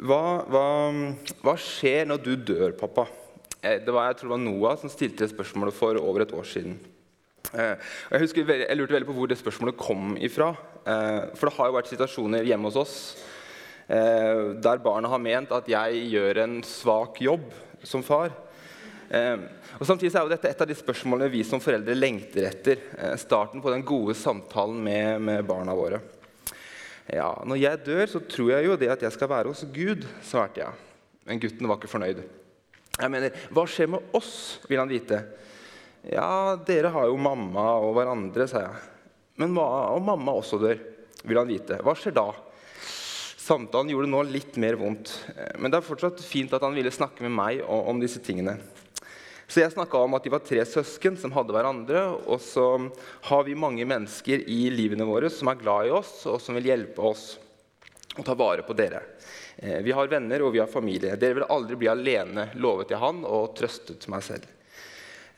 hva, hva, hva skjer når du dør, pappa? Eh, det var, jeg tror det var Noah som stilte det spørsmålet for over et år siden. Eh, jeg, husker, jeg lurte veldig på hvor det spørsmålet kom ifra. Eh, for det har jo vært situasjoner hjemme hos oss der barna har ment at jeg gjør en svak jobb som far. Og Samtidig er jo dette et av de spørsmålene vi som foreldre lengter etter. Starten på den gode samtalen med, med barna våre. Ja, Når jeg dør, så tror jeg jo det at jeg skal være hos Gud, svarte jeg. Men gutten var ikke fornøyd. Jeg mener, Hva skjer med oss, vil han vite. Ja, dere har jo mamma og hverandre, sa jeg. Men hva om mamma også dør, vil han vite. Hva skjer da? Samtalen gjorde nå litt mer vondt, men det er fortsatt fint at han ville snakke med meg om disse tingene. Så jeg snakka om at de var tre søsken som hadde hverandre. Og så har vi mange mennesker i livene våre som er glad i oss, og som vil hjelpe oss å ta vare på dere. Eh, vi har venner og vi har familie. Dere vil aldri bli alene, lovet jeg han og trøstet meg selv.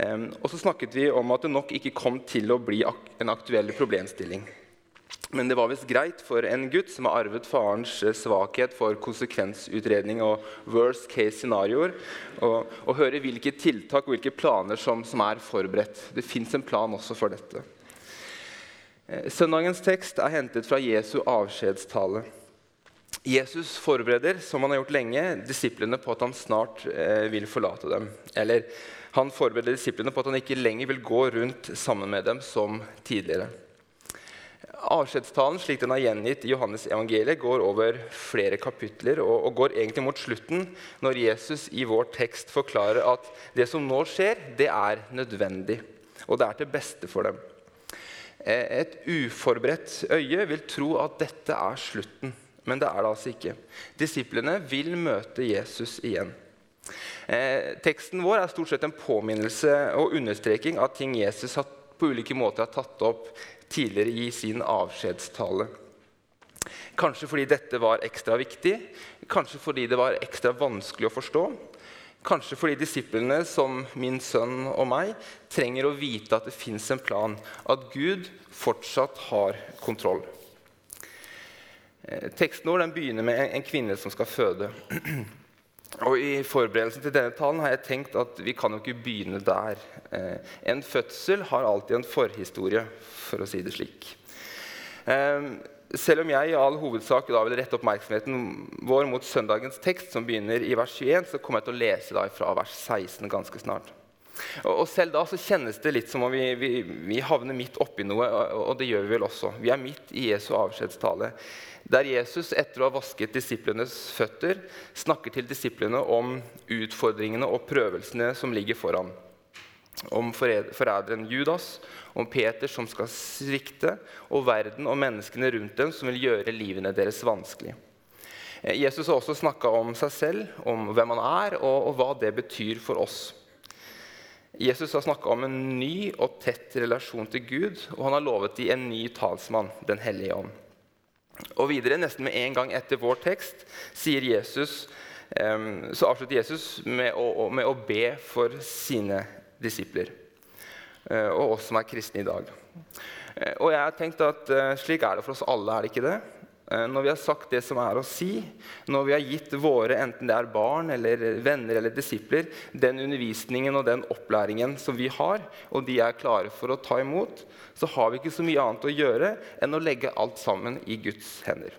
Og så snakket vi om at det nok ikke kom til å bli en aktuell problemstilling. Men det var visst greit for en gutt som har arvet farens eh, svakhet for konsekvensutredning og worst case scenarioer, å høre hvilke tiltak og hvilke planer som, som er forberedt. Det fins en plan også for dette. Eh, søndagens tekst er hentet fra Jesu avskjedstale. Jesus forbereder som han har gjort lenge, disiplene på at han snart eh, vil forlate dem. Eller han forbereder disiplene på at han ikke lenger vil gå rundt sammen med dem som tidligere. Avskjedstalen slik den er gjengitt i Johannes evangeliet, går over flere kapitler og, og, går egentlig mot slutten når Jesus i vår tekst forklarer at det som nå skjer, det er nødvendig, og det er til beste for dem. Eh, et uforberedt øye vil tro at dette er slutten, men det er det altså ikke. Disiplene vil møte Jesus igjen. Eh, teksten vår er stort sett en påminnelse og understreking av ting Jesus har på ulike måter har tatt opp tidligere i sin avskjedstale. Kanskje fordi dette var ekstra viktig, kanskje fordi det var ekstra vanskelig å forstå. Kanskje fordi disiplene, som min sønn og meg, trenger å vite at det fins en plan, at Gud fortsatt har kontroll. Eh, teksten vår begynner med en kvinne som skal føde. Og I forberedelsen til denne talen har jeg tenkt at vi kan jo ikke begynne der. Eh, en fødsel har alltid en forhistorie, for å si det slik. Eh, selv om jeg i all hovedsak da vil rette oppmerksomheten vår mot søndagens tekst, som begynner i vers 21, så kommer jeg til å lese da fra vers 16 ganske snart. Og, Selv da så kjennes det litt som om vi, vi, vi havner midt oppi noe, og det gjør vi vel også. Vi er midt i Jesu avskjedstale der Jesus etter å ha vasket disiplenes føtter snakker til disiplene om utfordringene og prøvelsene som ligger foran. Om forræderen Judas, om Peter som skal svikte, og verden og menneskene rundt dem som vil gjøre livene deres vanskelig. Eh, Jesus har også snakka om seg selv, om hvem han er, og, og hva det betyr for oss. Jesus har snakka om en ny og tett relasjon til Gud, og han har lovet dem en ny talsmann, Den hellige ånd. Og videre, nesten med en gang etter vår tekst, sier Jesus, så avslutter Jesus med å, med å be for sine disipler. Eh, og oss som er kristne i dag. Eh, og jeg har tenkt at eh, Slik er det for oss alle, er det ikke det? Eh, når vi har sagt det som er å si, når vi har gitt våre enten det er barn eller venner eller disipler, den undervisningen og den opplæringen som vi har, og de er klare for å ta imot, så har vi ikke så mye annet å gjøre enn å legge alt sammen i Guds hender.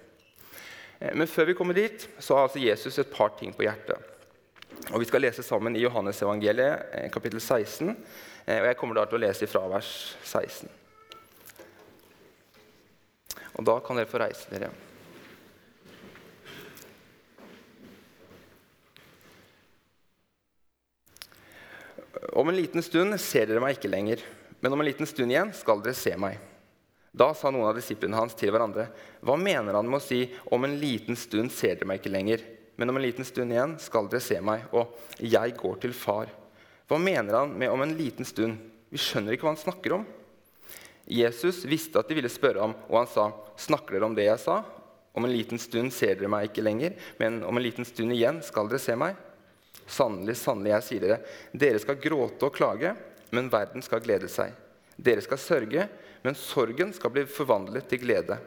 Eh, men før vi kommer dit, så har altså Jesus et par ting på hjertet. Og Vi skal lese sammen i Johannes evangeliet, eh, kapittel 16. og Jeg kommer da til å lese fra vers 16. Og da kan dere få reise dere. Om en liten stund ser dere meg ikke lenger, men om en liten stund igjen skal dere se meg. Da sa noen av disiplene hans til hverandre, hva mener han med å si om en liten stund ser dere meg ikke lenger, men om en liten stund igjen skal dere se meg, og jeg går til far. Hva mener han med om en liten stund? Vi skjønner ikke hva han snakker om. Jesus visste at de ville spørre ham, og han sa, 'Snakker dere om det jeg sa?' 'Om en liten stund ser dere meg ikke lenger, men om en liten stund igjen skal dere se meg.' Sannelig, sannelig, jeg sier dere, dere skal gråte og klage, men verden skal glede seg. Dere skal sørge, men sorgen skal bli forvandlet til glede.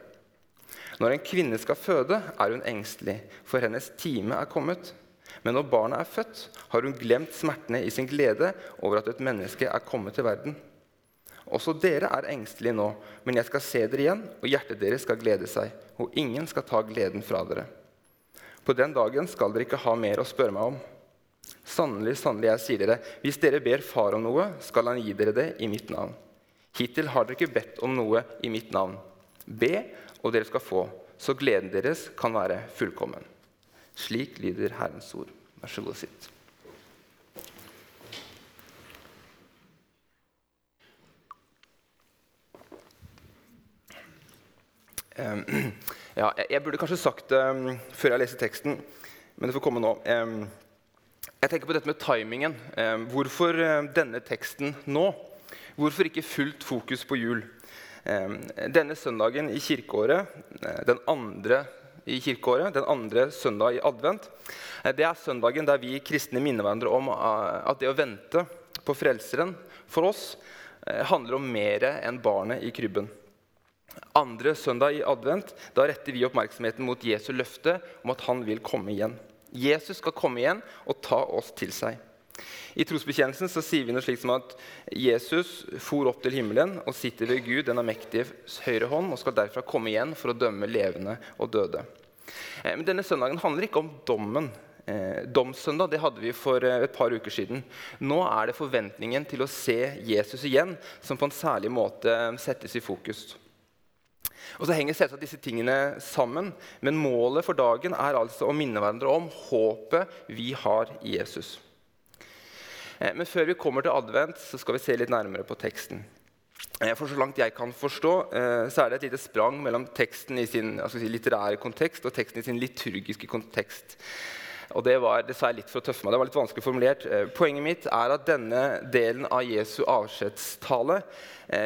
Når en kvinne skal føde, er hun engstelig, for hennes time er kommet. Men når barnet er født, har hun glemt smertene i sin glede over at et menneske er kommet til verden. Også dere er engstelige nå, men jeg skal se dere igjen, og hjertet deres skal glede seg, og ingen skal ta gleden fra dere. På den dagen skal dere ikke ha mer å spørre meg om. Sannelig, sannelig, jeg sier dere, hvis dere ber Far om noe, skal han gi dere det i mitt navn. Hittil har dere ikke bedt om noe i mitt navn. Be, og dere skal få, så gleden deres kan være fullkommen. Slik lyder Herrens ord. Vær så god, sitt. ja, jeg burde kanskje sagt det um, før jeg leser teksten, men det får komme nå. Um, jeg tenker på dette med timingen. Hvorfor denne teksten nå? Hvorfor ikke fullt fokus på jul? Denne søndagen i kirkeåret, eh, den andre i kirkeåret, den andre søndag i advent, eh, det er søndagen der vi kristne minner hverandre om eh, at det å vente på Frelseren for oss handler om mer enn barnet i krybben. Andre søndag i advent da retter vi oppmerksomheten mot Jesu løfte om at han vil komme igjen. Jesus skal komme igjen og ta oss til seg. I trosbekjennelsen så sier vi noe slikt som at Jesus for opp til himmelen og sitter ved Gud, den mektige høyre hånd, og skal derfra komme igjen for å dømme levende og døde. Eh, men denne søndagen handler ikke om dommen. Eh, domssøndag det hadde vi for eh, et par uker siden. Nå er det forventningen til å se Jesus igjen som på en særlig måte settes i fokus. Og så henger selvsagt disse tingene sammen, men målet for dagen er altså å minne hverandre om håpet vi har i Jesus. Eh, men før vi kommer til advent, så skal vi se litt nærmere på teksten. Eh, for Så langt jeg kan forstå, eh, så er det et lite sprang mellom teksten i sin si, litterære kontekst og teksten i sin liturgiske kontekst. Og det, var, dessverre litt for å tøffe meg. Det var litt vanskelig formulert. Poenget mitt er at denne delen av Jesu avskjedstale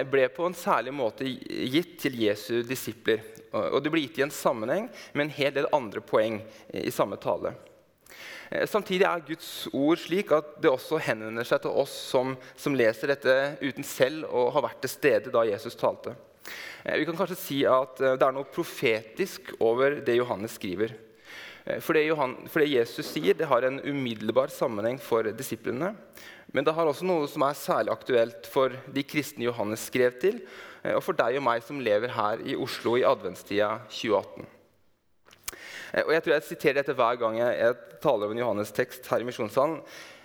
ble på en særlig måte gitt til Jesu disipler. Og det ble gitt i en sammenheng med en hel del andre poeng i samme tale. Eh, samtidig er Guds ord slik at det også henvender seg til oss som, som leser dette uten selv å ha vært til stede da Jesus talte. Eh, vi kan kanskje si at eh, det er noe profetisk over det Johannes skriver. For det, Johan, for det, Jesus sier, det har en umiddelbar sammenheng for disiplene. Men det har også noe som er særlig aktuelt for de kristne Johannes skrev til, og for deg og meg som lever her i Oslo i adventstida 2018. Eh, og jeg tror jeg siterer dette hver gang jeg, taler om en Johannes-tekst her i misjonssalen.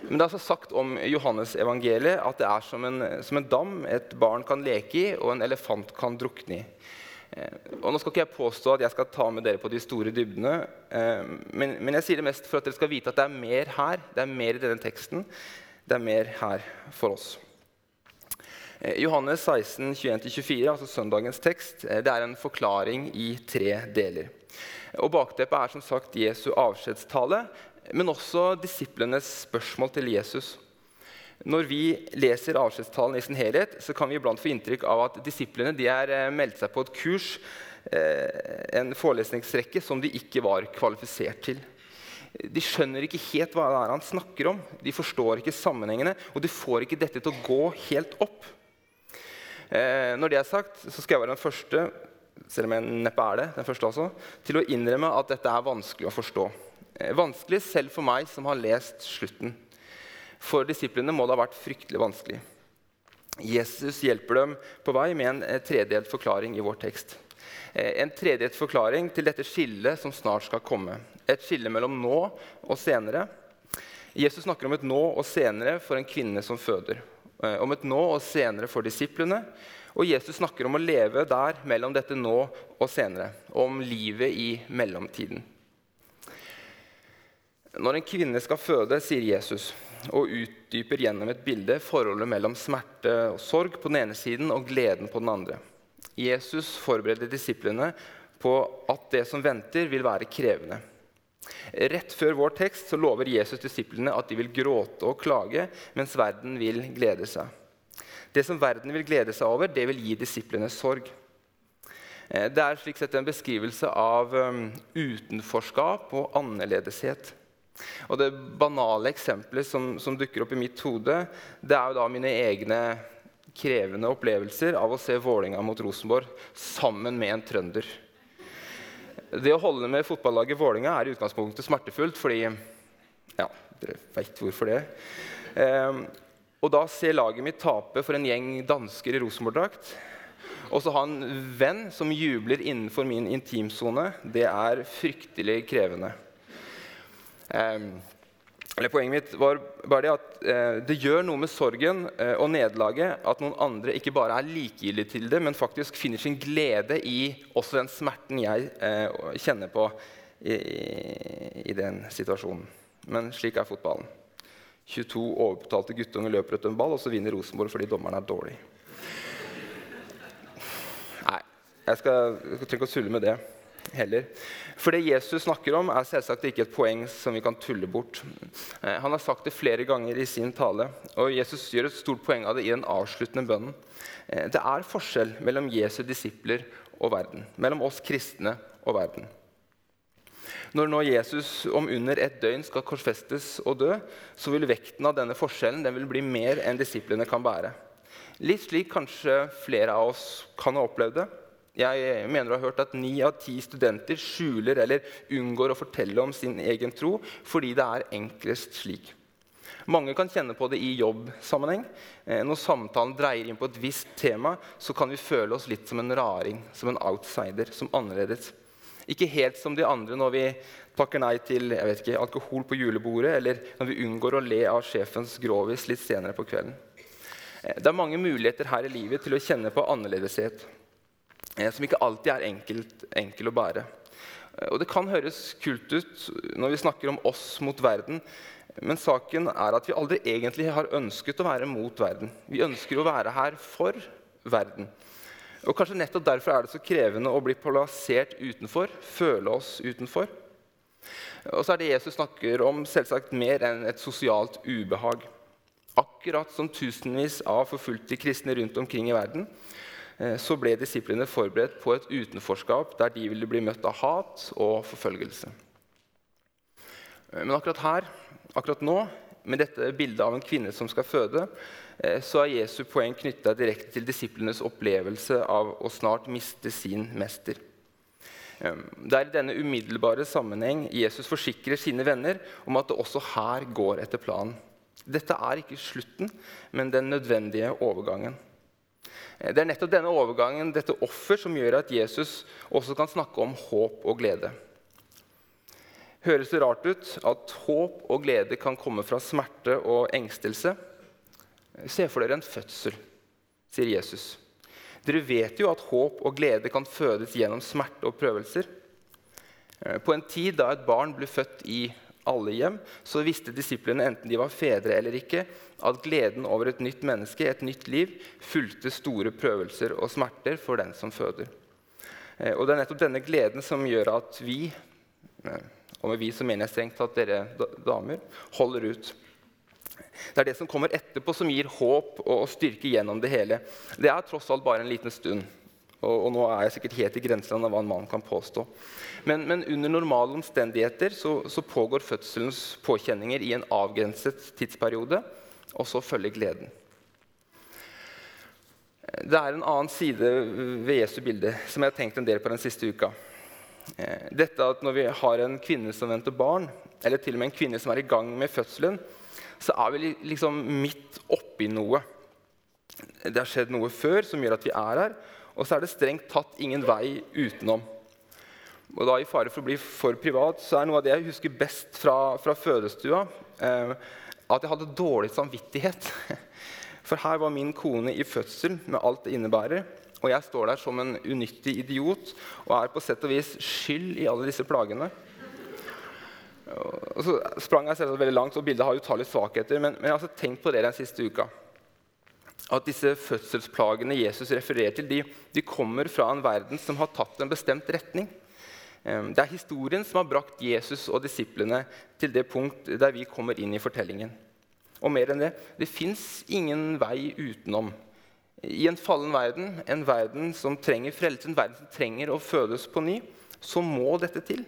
Men det er altså sagt om Johannes-evangeliet at det er som en, som en, dam et barn kan leke i, og en elefant kan drukne i. Eh, og nå skal ikke jeg påstå at jeg skal ta med dere på de store dybdene, eh, men, men, jeg sier det mest for at dere skal vite at det er mer her. Det er mer i denne teksten. Det er mer her for oss. Johannes 16, 21-24, altså søndagens tekst, det er en forklaring i tre deler. Og Bakteppet er som sagt Jesu avskjedstale, men også disiplenes spørsmål til Jesus. Når vi leser avskjedstalen i sin helhet, så kan vi iblant få inntrykk av at disiplene de er eh, meldt seg på et kurs, eh, en forelesningsrekke, som de ikke var kvalifisert til. De skjønner ikke helt hva det er han snakker om. De forstår ikke sammenhengene, og de får ikke dette til å gå helt opp. Eh, når det er sagt, så skal jeg være den første selv om jeg neppe er det, den første også, til å innrømme at dette er vanskelig å forstå. Vanskelig selv for meg som har lest slutten. For disiplene må det ha vært fryktelig vanskelig. Jesus hjelper dem på vei med en eh, tredelt forklaring i vår tekst. Eh, en tredelt forklaring til dette skillet som snart skal komme. Et skille mellom nå og senere. Jesus snakker om et nå og senere for en kvinne som føder. Om et nå og senere for disiplene og Jesus snakker om å leve der mellom dette nå og senere. Om livet i mellomtiden. Når en kvinne skal føde, sier Jesus, og utdyper gjennom et bilde forholdet mellom smerte og sorg på den ene siden og gleden på den andre. Jesus forbereder disiplene på at det som venter, vil være krevende. Rett før vår tekst så lover Jesus disiplene at de vil gråte og klage, mens verden vil glede seg. Det som verden vil glede seg over, det vil gi disiplene sorg. Eh, det er slik sett en beskrivelse av um, utenforskap og annerledeshet. Og Det banale eksempelet som, som, dukker opp i mitt hode, det er jo da mine egne krevende opplevelser av å se Vålinga mot Rosenborg sammen med en trønder. Det å holde med fotballaget Vålinga er i utgangspunktet smertefullt, fordi Ja, dere veit hvorfor det. Eh, og da ser laget mitt tape for en gjeng dansker i Rosenborg-drakt. Og så ha en venn som jubler innenfor min intimsone, det er fryktelig krevende. Eh, eller Poenget mitt var bare det at eh, det gjør noe med sorgen eh, og nederlaget at noen andre ikke bare er likegyldige til det, men faktisk finner sin glede i også den smerten jeg eh, kjenner på i, i, den situasjonen. Men slik er fotballen. 22 overbetalte guttunger løper etter en ball, og så vinner Rosenborg fordi dommeren er dårlig. Nei, jeg, skal, jeg trenger ikke å sulle med det heller. For det Jesus snakker om, er selvsagt ikke et poeng som vi kan tulle bort. Eh, han har sagt det flere ganger i sin tale, og Jesus gjør et stort poeng av det i den avsluttende bønnen. Eh, det er forskjell mellom Jesu disipler og verden, mellom oss kristne og verden. Når nå Jesus om under et døgn skal korsfestes og dø, så vil vekten av denne forskjellen den vil bli mer enn disiplene kan bære. Litt slik kanskje flere av oss kan ha opplevd det. Jeg mener å ha hørt at Ni av ti studenter skjuler eller unngår å fortelle om sin egen tro fordi det er enklest slik. Mange kan kjenne på det i jobbsammenheng. Eh, når samtalen dreier inn på et visst tema, så kan vi føle oss litt som en raring, som en outsider, som annerledes. Ikke helt som de andre når vi takker nei til ikke, alkohol på julebordet, eller når vi unngår å le av sjefens grovis litt senere på kvelden. Eh, det er mange muligheter her i livet til å kjenne på annerledeshet. Eh, som ikke alltid er enkelt, enkel å bære. Eh, og Det kan høres kult ut når vi snakker om oss mot verden, men saken er at vi aldri egentlig har ønsket å være mot verden. Vi ønsker å være her for verden. Og Kanskje nettopp derfor er det så krevende å bli plassert utenfor, føle oss utenfor. Og så er det Jesus snakker om, selvsagt mer enn et sosialt ubehag. Akkurat som tusenvis av forfulgte kristne rundt omkring i verden så ble disiplene forberedt på et utenforskap der de ville bli møtt av hat og forfølgelse. Eh, men akkurat her, akkurat nå, med dette bildet av en kvinne som skal føde, eh, så er Jesu poeng knytta direkte til disiplenes opplevelse av å snart miste sin mester. Det er i denne umiddelbare sammenheng Jesus forsikrer sine venner om at det også her går etter planen. Dette er ikke slutten, men den nødvendige overgangen. Eh, det er nettopp denne overgangen, dette offer, som gjør at Jesus også kan snakke om håp og glede. Høres det rart ut at håp og glede kan komme fra smerte og engstelse? Se for dere en fødsel, sier Jesus. Dere vet jo at håp og glede kan fødes gjennom smerte og prøvelser. Eh, på en tid da et barn ble født i alle hjem, så visste disiplene, enten de var fedre eller ikke, at gleden over et nytt menneske, et nytt liv, fulgte store prøvelser og smerter for den som føder. Eh, og Det er nettopp denne gleden som gjør at vi, eh, og med vi så mener jeg strengt at dere damer, holder ut. Det er det som kommer etterpå, som gir håp og styrke gjennom det hele. Det er tross alt bare en liten stund. Og, og, nå er jeg sikkert helt i grenseland av hva en mann kan påstå. Men, men under normale omstendigheter så, så, pågår fødselens påkjenninger i en avgrenset tidsperiode, og så følger gleden. Det er en annen side ved Jesu bilde som jeg har tenkt en del på den siste uka. Eh, dette at Når vi har en kvinne som venter barn, eller til og med en kvinne som er i gang med fødselen, så er vi liksom midt oppi noe. Det har skjedd noe før som gjør at vi er her, og så er det strengt tatt ingen vei utenom. Og da I fare for å bli for privat så er noe av det jeg husker best fra, fra fødestua, eh, at jeg hadde dårlig samvittighet. For her var min kone i fødsel med alt det innebærer. Og jeg står der som en unyttig idiot og er på sett og vis skyld i alle disse plagene. Og så sprang jeg selvsagt veldig langt, og bildet har utallige svakheter. Men, men jeg har altså tenkt på det den siste uka at disse fødselsplagene Jesus refererer til, de, de, kommer fra en verden som har tatt en bestemt retning. Det er historien som har brakt Jesus og disiplene til det punkt der vi kommer inn i fortellingen. Og mer enn det det fins ingen vei utenom. I en fallen verden, en verden som trenger frelse, en verden som trenger å fødes på ny, så må dette til.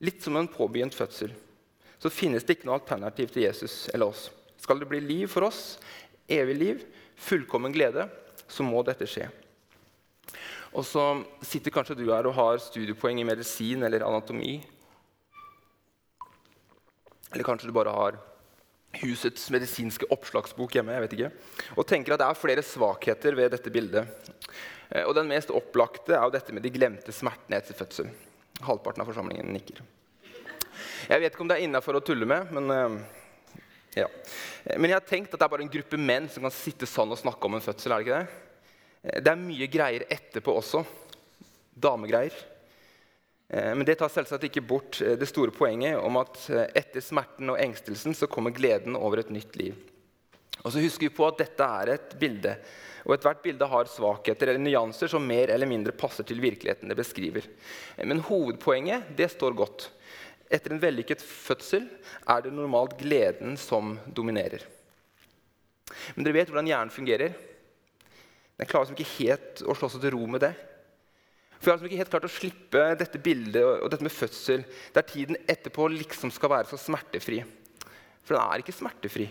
Litt som en påbegynt fødsel. Så finnes det ikke noe alternativ til Jesus eller oss. Skal det bli liv for oss, evig liv, fullkommen glede, så må dette skje. Og så sitter kanskje du her og har studiepoeng i medisin eller anatomi. Eller kanskje du bare har husets medisinske oppslagsbok hjemme. jeg vet ikke, Og tenker at det er flere svakheter ved dette bildet. Eh, og Den mest opplagte er jo dette med de glemte smertene etter fødsel. Halvparten av forsamlingen nikker. Jeg vet ikke om det er innafor å tulle med, men eh, ja. Men jeg har tenkt at det er bare en gruppe menn som kan sitte sånn og snakke om en fødsel. er Det ikke det? Eh, det er mye greier etterpå også. Damegreier. Eh, men det tar selvsagt ikke bort eh, det store poenget om at etter smerten og engstelsen så kommer gleden over et nytt liv. Og så husker vi på at dette er et bilde, og ethvert bilde har svakheter eller nyanser som mer eller mindre passer til virkeligheten det beskriver. Men hovedpoenget det står godt. Etter en vellykket fødsel er det normalt gleden som dominerer. Men dere vet hvordan hjernen fungerer. Den klarer liksom ikke helt å slå seg til ro med det. For Jeg har liksom ikke helt klart å slippe dette bildet og dette med fødsel, der tiden etterpå liksom skal være så smertefri. For den er ikke smertefri.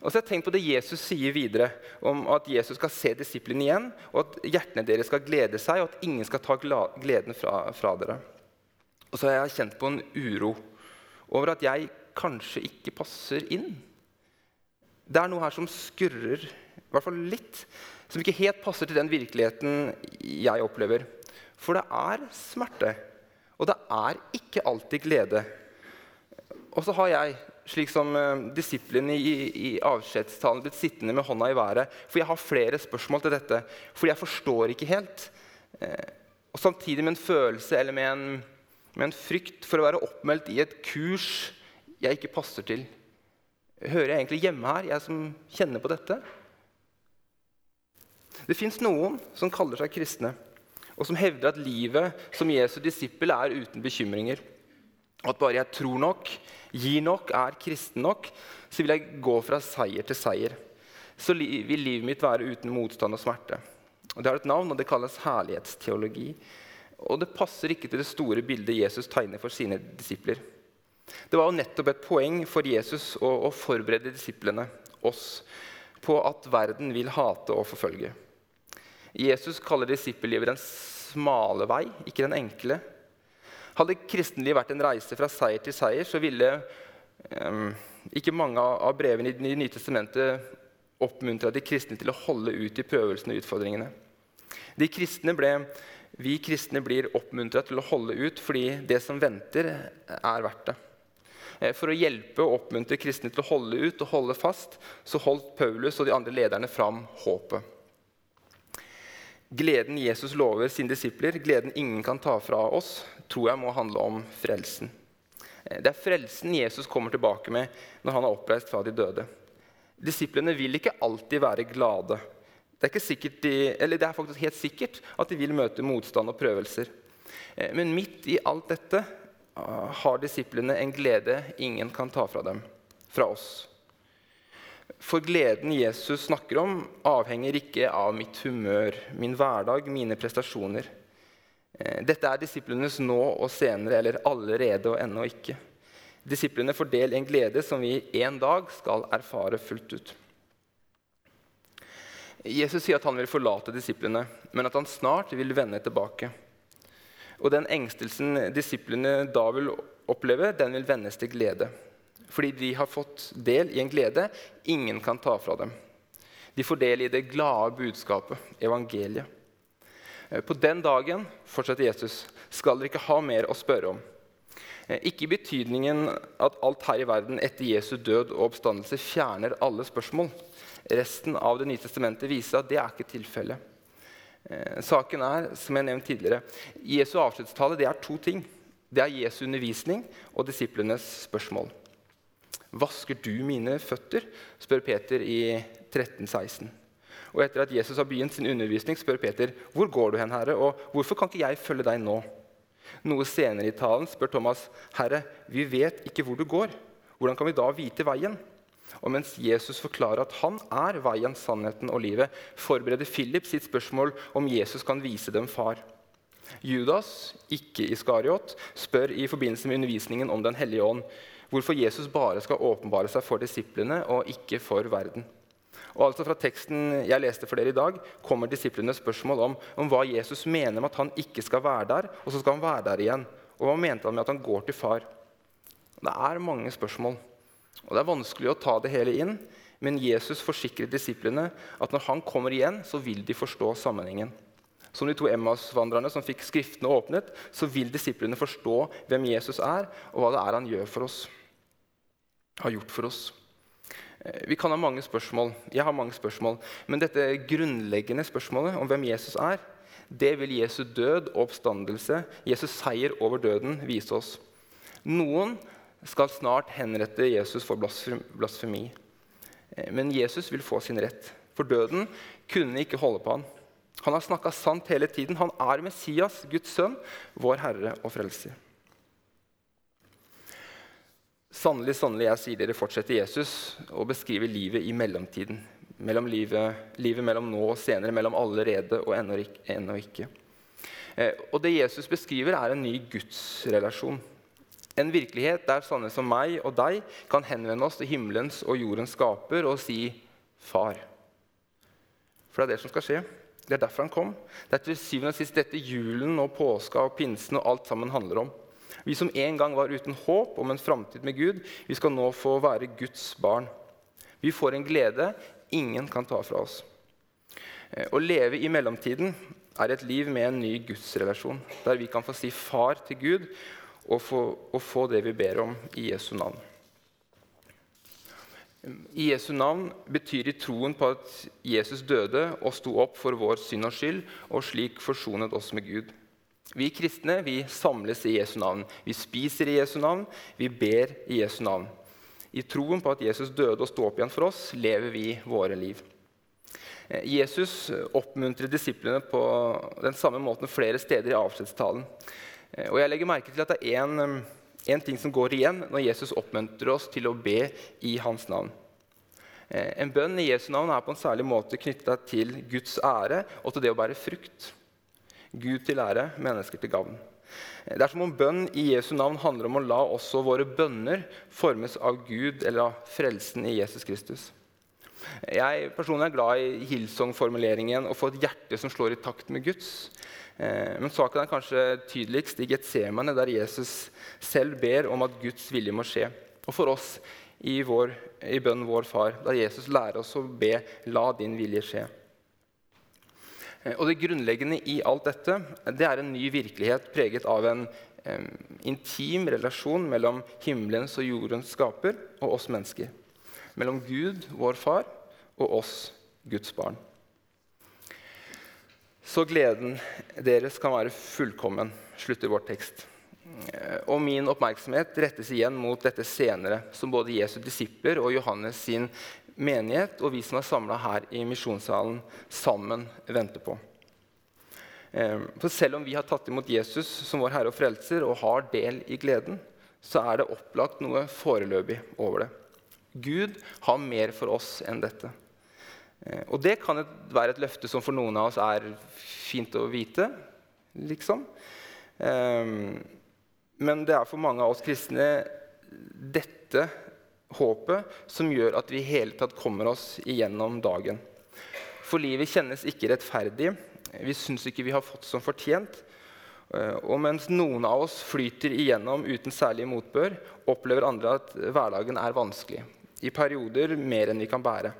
Og så har jeg tenkt på det Jesus sier videre, om at Jesus skal se disiplene igjen, og at hjertene deres skal glede seg, og at ingen skal ta gleden fra, fra dere. Og så har jeg kjent på en uro over at jeg kanskje ikke passer inn. Det er noe her som skurrer, i hvert fall litt som ikke helt passer til den virkeligheten jeg opplever. For det er smerte, og det er ikke alltid glede. Og så har jeg, slik som uh, disiplene i, i avskjedstalen, blitt sittende med hånda i været. For jeg har flere spørsmål til dette, for jeg forstår ikke helt. Uh, og samtidig med en følelse eller med en, med en frykt for å være oppmeldt i et kurs jeg ikke passer til. Hører jeg egentlig hjemme her, jeg som kjenner på dette? Det fins noen som kaller seg kristne, og som hevder at livet som Jesu disippel er uten bekymringer. At bare jeg tror nok, gir nok, er kristen nok, så vil jeg gå fra seier til seier. Så vil livet mitt være uten motstand og smerte. Og Det har et navn, og det kalles herlighetsteologi. Og det passer ikke til det store bildet Jesus tegner for sine disipler. Det var jo nettopp et poeng for Jesus å, å forberede disiplene, oss, på at verden vil hate og forfølge. Jesus kaller disippellivet den smale vei, ikke den enkle. Hadde kristenlivet vært en reise fra seier til seier, så ville um, ikke mange av brevene i Det nye testamentet oppmuntra de kristne til å holde ut i prøvelsene og utfordringene. De kristne ble, vi kristne blir oppmuntra til å holde ut fordi det som venter, er verdt det. Eh, for å hjelpe og oppmuntre kristne til å holde ut og holde fast, så holdt Paulus og de andre lederne fram håpet. Gleden Jesus lover sine disipler, gleden ingen kan ta fra oss, tror jeg må handle om frelsen. Eh, det er frelsen Jesus kommer tilbake med når han er oppreist fra de døde. Disiplene vil ikke alltid være glade. Det er, de, det er, faktisk helt sikkert at de vil møte motstand og prøvelser. Eh, men midt i alt dette ah, har disiplene en glede ingen kan ta fra dem, fra oss. For gleden Jesus snakker om, avhenger ikke av mitt humør, min hverdag, mine prestasjoner. Eh, dette er disiplenes nå og senere, eller allerede og ennå ikke. Disiplene får del i en glede som vi en dag skal erfare fullt ut. Jesus sier at han vil forlate disiplene, men at han snart vil vende tilbake. Og Den engstelsen disiplene da vil oppleve, den vil vendes til glede fordi de har fått del i en glede ingen kan ta fra dem. De får del i det glade budskapet, evangeliet. Eh, på den dagen fortsetter Jesus, skal dere ikke ha mer å spørre om. Eh, ikke i betydningen at alt her i verden etter Jesu død og oppstandelse fjerner alle spørsmål. Resten av Det nye testamentet viser at det er ikke tilfellet. Eh, saken er, som jeg nevnte tidligere, Jesu avskjedstale er to ting. Det er Jesu undervisning og disiplenes spørsmål. 'Vasker du mine føtter?' spør Peter i 1316. Og etter at Jesus har begynt sin undervisning, spør Peter, 'Hvor går du hen, Herre, og hvorfor kan ikke jeg følge deg nå?' Noe senere i talen spør Thomas, 'Herre, vi vet ikke hvor du går. Hvordan kan vi da vite veien?' Og mens Jesus forklarer at han er veien, sannheten og livet, forbereder Philip sitt spørsmål om Jesus kan vise dem far. Judas, ikke Iskariot, spør i forbindelse med undervisningen om Den hellige ånd hvorfor Jesus bare skal åpenbare seg for disiplene og ikke for verden. Og altså Fra teksten jeg leste for dere i dag, kommer disiplenes spørsmål om, om hva Jesus mener med at han ikke skal være der, og så skal han være der igjen. Og hva mente han med at han går til far? Det er mange spørsmål, og det er vanskelig å ta det hele inn. Men Jesus forsikrer disiplene at når han kommer igjen, så vil de forstå sammenhengen. Som de to Emmas-vandrerne som fikk Skriftene åpnet, så vil disiplene forstå hvem Jesus er, og hva det er han gjør for oss. Har gjort for oss. Eh, vi kan ha mange spørsmål. Jeg har mange spørsmål. Men dette grunnleggende spørsmålet om hvem Jesus er, det vil Jesu død og oppstandelse, Jesus seier over døden, vise oss. Noen skal snart henrette Jesus for blasfemi. Eh, men Jesus vil få sin rett. For døden kunne ikke holde på han. Han har snakka sant hele tiden. Han er Messias, Guds sønn, vår Herre og Frelser. Sannelig, sannelig, jeg sier dere, fortsetter Jesus å beskrive livet i mellomtiden. Mellom livet, livet mellom nå og senere, mellom allerede og ennå ikke. Eh, og det Jesus beskriver, er en ny gudsrelasjon. En virkelighet der sånne som meg og deg kan henvende oss til himmelens og jordens skaper og si 'Far'. For det er det som skal skje. Det er derfor han kom. Det er til syvende og sist dette julen og påska og pinsen og alt sammen handler om. Vi som en gang var uten håp om en framtid med Gud, vi skal nå få være Guds barn. Vi får en glede ingen kan ta fra oss. Eh, å leve i mellomtiden er et liv med en ny gudsrelasjon, der vi kan få si far til Gud og få, og få det vi ber om i Jesu navn. I Jesu navn betyr i troen på at Jesus døde og sto opp for vår synd og skyld, og slik forsonet oss med Gud. Vi kristne vi samles i Jesu navn. Vi spiser i Jesu navn, vi ber i Jesu navn. I troen på at Jesus døde og sto opp igjen for oss, lever vi våre liv. Eh, Jesus oppmuntrer disiplene på den samme måten flere steder i avskjedstalen. Eh, og jeg legger merke til at det er én en ting som går igjen når Jesus oppmuntrer oss til å be i hans navn. Eh, en bønn i Jesu navn er på en særlig måte knytta til Guds ære og til det å bære frukt. Gud til ære, mennesker til gavn. Eh, det er som om bønn i Jesu navn handler om å la også våre bønner formes av Gud eller av frelsen i Jesus Kristus. Jeg personlig er glad i Hillsong-formuleringen å få et hjerte som slår i takt med Guds. Eh, men saken er kanskje tydeligst i Getsemane, der Jesus selv ber om at Guds vilje må skje. Og for oss i, vår, i bønnen Vår Far, der Jesus lærer oss å be 'La din vilje skje'. Eh, og Det grunnleggende i alt dette det er en ny virkelighet preget av en eh, intim relasjon mellom himmelens og jordens skaper og oss mennesker. Mellom Gud, vår Far, og oss, Guds barn. Så gleden deres kan være fullkommen, slutter vår tekst. Og min oppmerksomhet rettes igjen mot dette senere, som både Jesu disipler og Johannes sin menighet og vi som er samla her i misjonssalen, sammen venter på. Ehm, for selv om vi har tatt imot Jesus som vår Herre og Frelser og har del i gleden, så er det opplagt noe foreløpig over det. Gud har mer for oss enn dette. Eh, og det kan være et løfte som for noen av oss er fint å vite, liksom. Ehm, men det er for mange av oss kristne dette håpet som gjør at vi i hele tatt kommer oss igjennom dagen. For livet kjennes ikke rettferdig. Vi syns ikke vi har fått som fortjent. Eh, og mens noen av oss flyter igjennom uten særlig motbør, opplever andre at hverdagen er vanskelig. I perioder mer enn vi kan bære.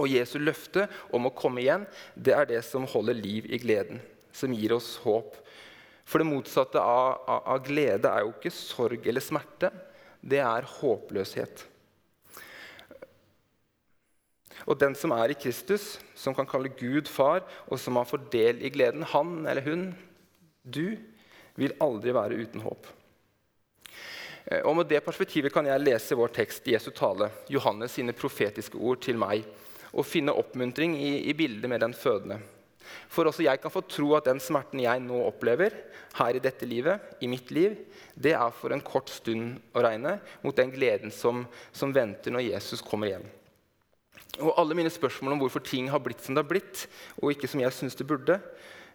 Og Jesu løfte om å komme igjen det er det som holder liv i gleden, som gir oss håp. For det motsatte av, av, av glede er jo ikke sorg eller smerte. Det er håpløshet. Og den som er i Kristus, som kan kalle Gud far, og som har fordel del i gleden, han eller hun, du, vil aldri være uten håp. Eh, og Med det perspektivet kan jeg lese vår tekst i Jesu tale, Johannes sine profetiske ord til meg og finne oppmuntring i, i bildet med den fødende. For også jeg kan få tro at den smerten jeg nå opplever, her i dette livet, i mitt liv, det er for en kort stund å regne mot den gleden som, som venter når Jesus kommer igjen. Og alle mine spørsmål om hvorfor ting har blitt som det har blitt, og ikke som jeg syns det burde,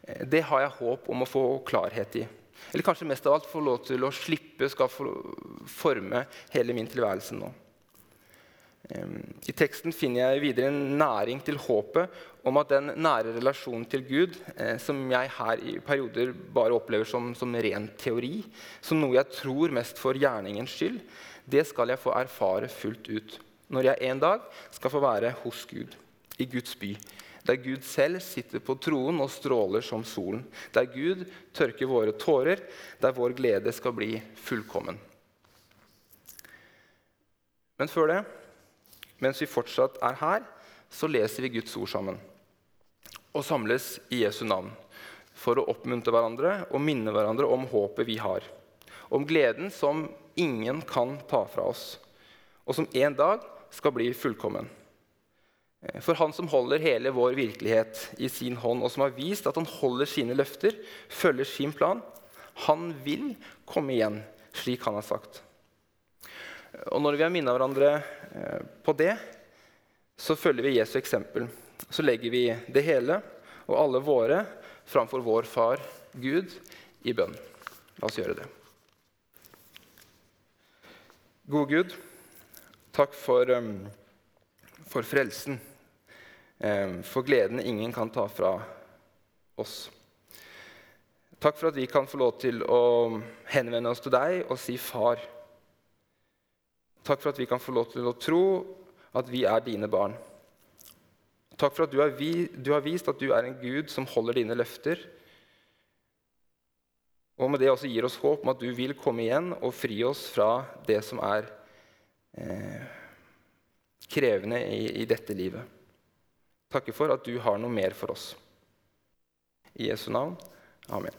eh, det har jeg håp om å få klarhet i. Eller kanskje mest av alt få lov til å slippe skal forme hele min tilværelse nå. I teksten finner jeg videre en næring til håpet om at den nære relasjonen til Gud, eh, som jeg her i perioder bare opplever som, som ren teori, som noe jeg tror mest for gjerningens skyld, det skal jeg få erfare fullt ut når jeg en dag skal få være hos Gud, i Guds by, der Gud selv sitter på troen og stråler som solen, der Gud tørker våre tårer, der vår glede skal bli fullkommen. Men før det mens vi fortsatt er her, så leser vi Guds ord sammen og samles i Jesu navn for å oppmuntre hverandre og minne hverandre om håpet vi har. Om gleden som ingen kan ta fra oss, og som en dag skal bli fullkommen. For han som holder hele vår virkelighet i sin hånd, og som har vist at han holder sine løfter, følger sin plan, han vil komme igjen, slik han har sagt. Og når vi har minnet hverandre eh, på det, så følger vi Jesu eksempel. Så legger vi det hele og alle våre framfor vår far Gud i bønn. La oss gjøre det. Gode Gud, takk for, um, for frelsen, for gleden ingen kan ta fra oss. Takk for at vi kan få lov til å henvende oss til deg og si 'far'. Takk for at vi kan få lov til å tro at vi er dine barn. Takk for at du har, vist at du er en Gud som holder dine løfter. Og med det også gir oss håp om at du vil komme igjen og fri oss fra det som er eh, krevende i, i dette livet. Takker for at du har noe mer for oss. I Jesu navn. Amen.